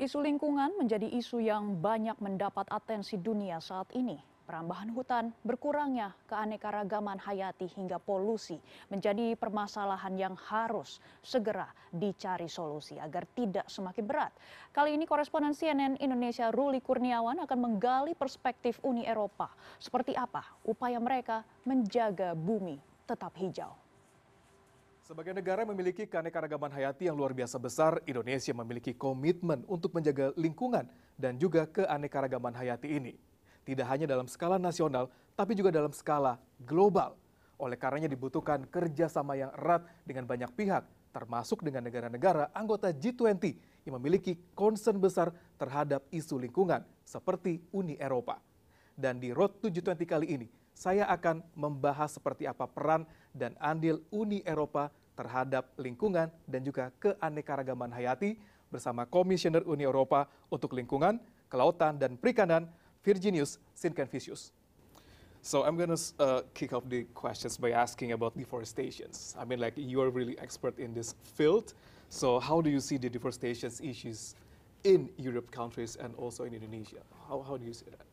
Isu lingkungan menjadi isu yang banyak mendapat atensi dunia saat ini. Perambahan hutan, berkurangnya keanekaragaman hayati hingga polusi menjadi permasalahan yang harus segera dicari solusi agar tidak semakin berat. Kali ini koresponden CNN Indonesia Ruli Kurniawan akan menggali perspektif Uni Eropa. Seperti apa upaya mereka menjaga bumi tetap hijau. Sebagai negara yang memiliki keanekaragaman hayati yang luar biasa besar, Indonesia memiliki komitmen untuk menjaga lingkungan dan juga keanekaragaman hayati ini. Tidak hanya dalam skala nasional, tapi juga dalam skala global. Oleh karenanya dibutuhkan kerjasama yang erat dengan banyak pihak, termasuk dengan negara-negara anggota G20 yang memiliki concern besar terhadap isu lingkungan, seperti Uni Eropa. Dan di Road to G20 kali ini, saya akan membahas seperti apa peran dan andil Uni Eropa terhadap lingkungan dan juga keanekaragaman hayati bersama Komisioner Uni Eropa untuk Lingkungan, Kelautan, dan Perikanan, Virginius Sincanvicius. So I'm gonna uh, kick off the questions by asking about deforestation. I mean, like you are really expert in this field. So how do you see the deforestation issues in Europe countries and also in Indonesia? How, how do you see that?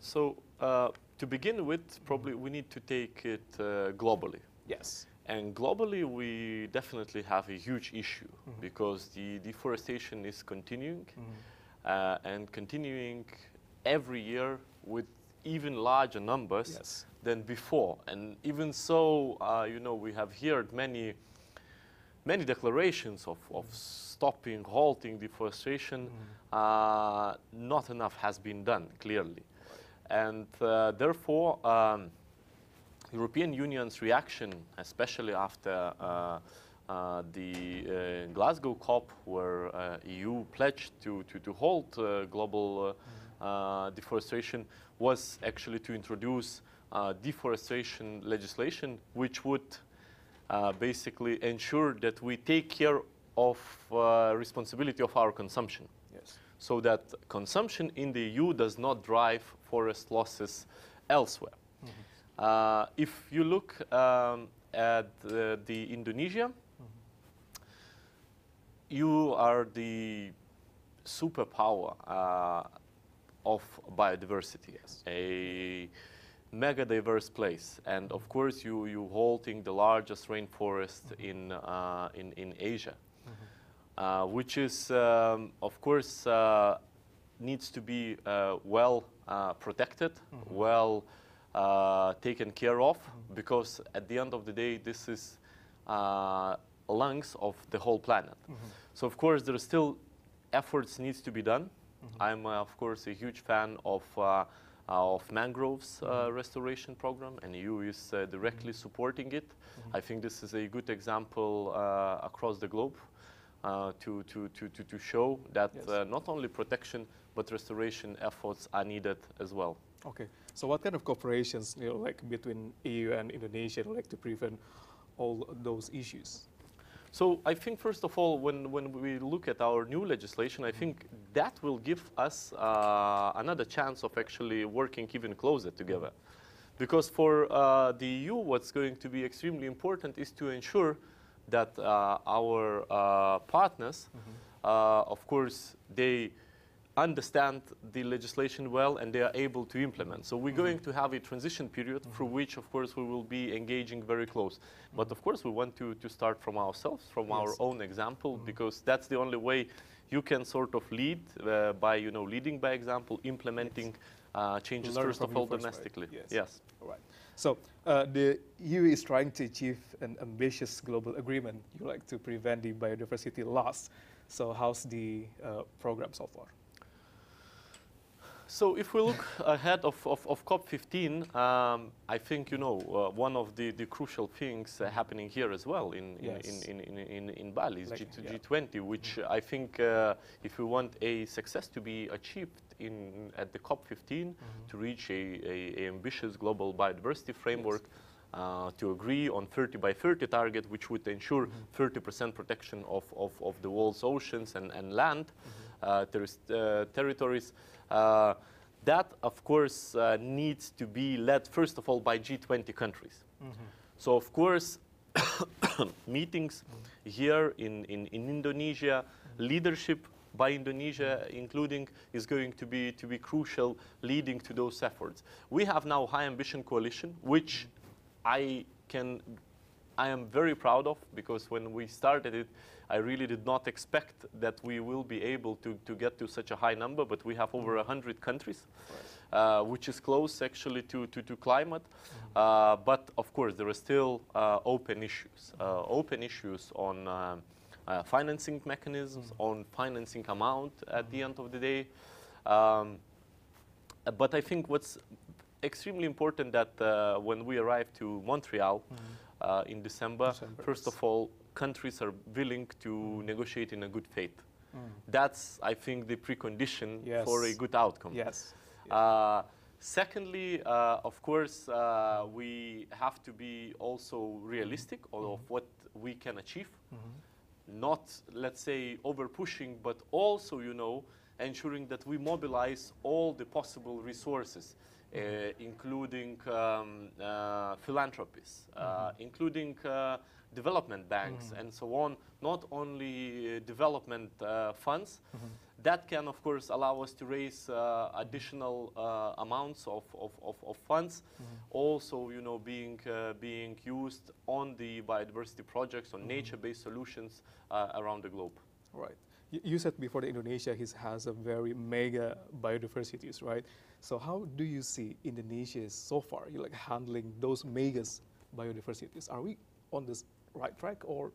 So uh, to begin with, probably we need to take it uh, globally. Yes. And globally, we definitely have a huge issue because the deforestation is continuing uh, and continuing every year with even larger numbers Yes. than before. And even so, uh, you know, we have heard many, many declarations of, of stopping, halting deforestation. Uh, not enough has been done, clearly. And uh, therefore, um, European Union's reaction, especially after uh, uh, the uh, Glasgow COP, where uh, EU pledged to, to, to halt uh, global uh, uh, deforestation, was actually to introduce uh, deforestation legislation, which would uh, basically ensure that we take care of uh, responsibility of our consumption Yes. so that consumption in the EU does not drive forest losses elsewhere. Uh, if you look um, at uh, the Indonesia, you are the superpower uh, of biodiversity, a mega diverse place, and of course you you holding the largest rainforest in uh, in in Asia uh, which is, um, of course, uh, needs to be uh, well uh, protected, well uh, taken care of, because at the end of the day, this is uh, lungs of the whole planet. So, of course, there are still efforts needs to be done. I'm, uh, of course, a huge fan of. Uh, uh, of mangroves uh, restoration program, and EU is uh, directly supporting it. I think this is a good example uh, across the globe uh, to, to, to, to, to show that Yes. uh, not only protection but restoration efforts are needed as well. Okay. So what kind of cooperations, you know, like between EU and Indonesia, like to prevent all those issues? So I think first of all, when, when we look at our new legislation, I think that will give us uh, another chance of actually working even closer together. Because for uh, the EU, what's going to be extremely important is to ensure that uh, our uh, partners, uh, of course, they understand the legislation well and they are able to implement. So we're going to have a transition period through which, of course, we will be engaging very close. But of course, we want to, to start from ourselves, from our own example, because that's the only way you can sort of lead uh, by, you know, leading by example, implementing uh, changes Learn first of all domestically. Yes. yes. All right. So uh, the EU is trying to achieve an ambitious global agreement. You like to prevent the biodiversity loss. So how's the uh, program so far? So if we look ahead of, of, of COP15, um, I think, you know, uh, one of the, the crucial things uh, happening here as well in, in, Yes. in, in, in, in, in Bali is Like, G, yeah. G20, which I think uh, if we want a success to be achieved in, at the COP15 to reach a, a, a ambitious global biodiversity framework, uh, to agree on 30 by 30 target, which would ensure 30% protection of, of, of the world's oceans and, and land terris- uh, territories. Uh, that, of course, uh, needs to be led, first of all, by G20 countries. So, of course, meetings here in, in, in Indonesia, leadership by Indonesia, including, is going to be to be crucial, leading to those efforts. We have now High Ambition Coalition, which I can, I am very proud of because when we started it, I really did not expect that we will be able to, to get to such a high number, but we have over 100 countries, uh, which is close actually to, to, to climate. Uh, but of course, there are still uh, open issues. Uh, open issues on um, uh, financing mechanisms, on financing amount at the end of the day. Um, uh, but I think what's extremely important that uh, when we arrive to Montreal uh, in December, December, first of all, countries are willing to negotiate in a good faith. Mm. That's, I think, the precondition for a good outcome. Yes. Uh, secondly, uh, of course, uh, we have to be also realistic of what we can achieve. Not, let's say, over pushing, but also, you know, ensuring that we mobilize all the possible resources, including um, uh, philanthropies, uh, including uh, development banks, and so on. Not only uh, development uh, funds, that can, of course, allow us to raise uh, additional uh, amounts of, of, of, of funds. Also, you know, being uh, being used on the biodiversity projects, on nature-based solutions uh, around the globe. Right. You, said before that Indonesia has a very mega biodiversities, right? So how do you see Indonesia so far, you like handling those megas biodiversities? Are we on this right track or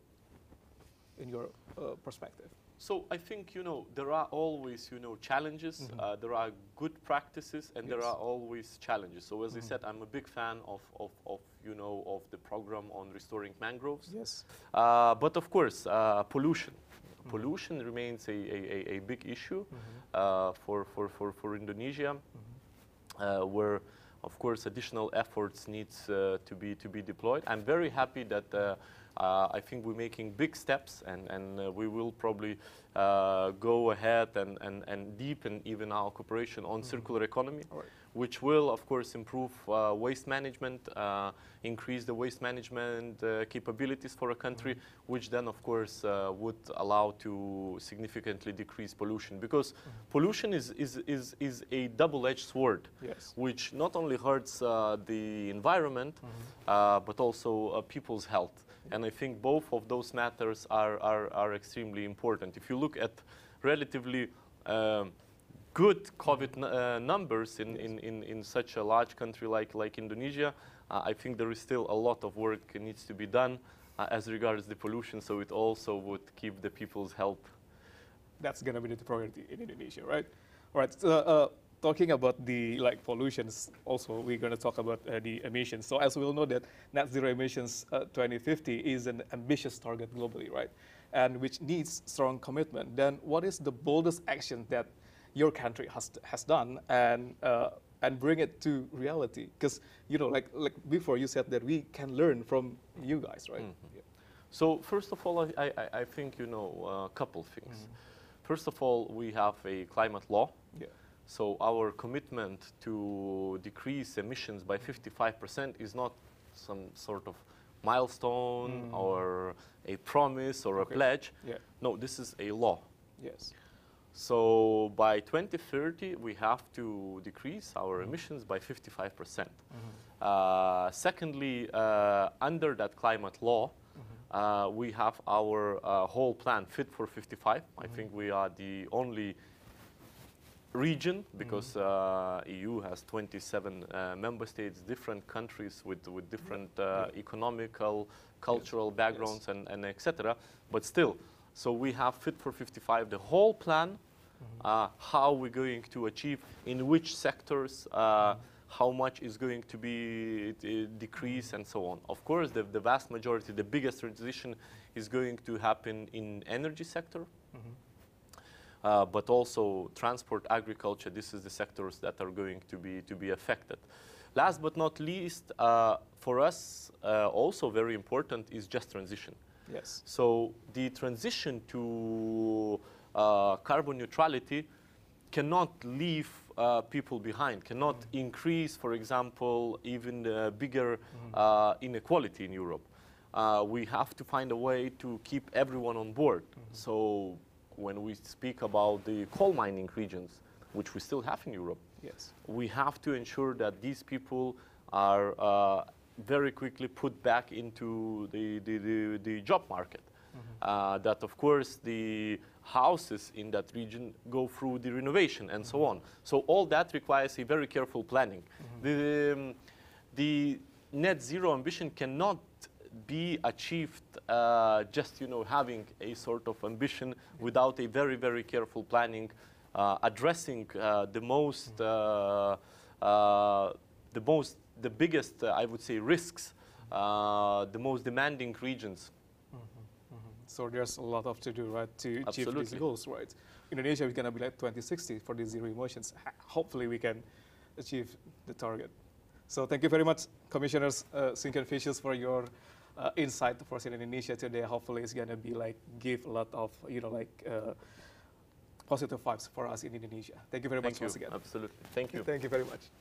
in your uh, perspective? So I think you know there are always you know challenges. Uh, there are good practices, and there are always challenges. So as I said, I'm a big fan of, of, of you know of the program on restoring mangroves. Yes. Uh, but of course, uh, pollution. Pollution remains a, a, a, big issue uh, for, for, for, for Indonesia, uh, where, of course, additional efforts needs uh, to be to be deployed. I'm very happy that uh, uh, I think we're making big steps, and and uh, we will probably uh, go ahead and, and, and deepen even our cooperation on circular economy right. which will, of course, improve uh, waste management, uh, increase the waste management uh, capabilities for a country, which then, of course, uh, would allow to significantly decrease pollution. Because pollution is, is, is, is a double-edged sword, Yes. which not only hurts uh, the environment, uh, but also uh, people's health. And I think both of those matters are, are, are extremely important. If you look at relatively um, good COVID uh, numbers in, in, in, in such a large country like, like Indonesia, uh, I think there is still a lot of work needs to be done uh, as regards the pollution, so it also would keep the people's health That's gonna be the priority in Indonesia, right? All right. So, uh, talking about the like pollutions, also we're gonna talk about uh, the emissions. So as we all know that net zero emissions uh, 2050 is an ambitious target globally, right? And which needs strong commitment. Then what is the boldest action that your country has has done and uh, and bring it to reality? Because you know, like like before you said that we can learn from you guys, right? Yeah. So first of all, I, I, I think you know uh, a couple things. Mm-hmm. First of all, we have a climate law. yeah. So our commitment to decrease emissions by 55% is not some sort of milestone or a promise or Okay. a pledge. Yeah. No, this is a law. Yes. So by 2030, we have to decrease our emissions by 55%. Uh, secondly, uh, under that climate law, uh, we have our uh, whole plan Fit for 55. I think we are the only region because uh, EU has 27 uh, member states, different countries with, with different uh, economical, cultural backgrounds, and, and etc. But still, so we have Fit for 55, the whole plan, uh, how we're going to achieve, in which sectors, uh, how much is going to be uh, decrease, and so on. Of course, the, the vast majority, the biggest transition is going to happen in energy sector, uh, but also transport, agriculture. This is the sectors that are going to be to be affected. Last but not least, uh, for us, uh, also very important is just transition. Yes. So the transition to uh, carbon neutrality cannot leave uh, people behind, cannot increase, for example, even the bigger uh, inequality in Europe. Uh, we have to find a way to keep everyone on board. So when we speak about the coal mining regions, which we still have in Europe, Yes. we have to ensure that these people are uh, very quickly put back into the, the, the, the job market. Uh, that, of course, the houses in that region go through the renovation and so on. So all that requires a very careful planning. The, um, the net zero ambition cannot be achieved uh, just you know having a sort of ambition without a very very careful planning uh, addressing uh, the most uh, uh, the most the biggest uh, i would say risks uh, the most demanding regions So there's a lot of to do, right, to achieve these goals, right? Indonesia is gonna be like 2060 for these zero emissions. Hopefully, we can achieve the target. So thank you very much, Commissioners uh, Sinkevičius, for your uh, insight for us in Indonesia today. Hopefully, it's gonna be like give a lot of you know like uh, positive vibes for us in Indonesia. Thank you very thank much you once again. absolutely thank you Thank you very much.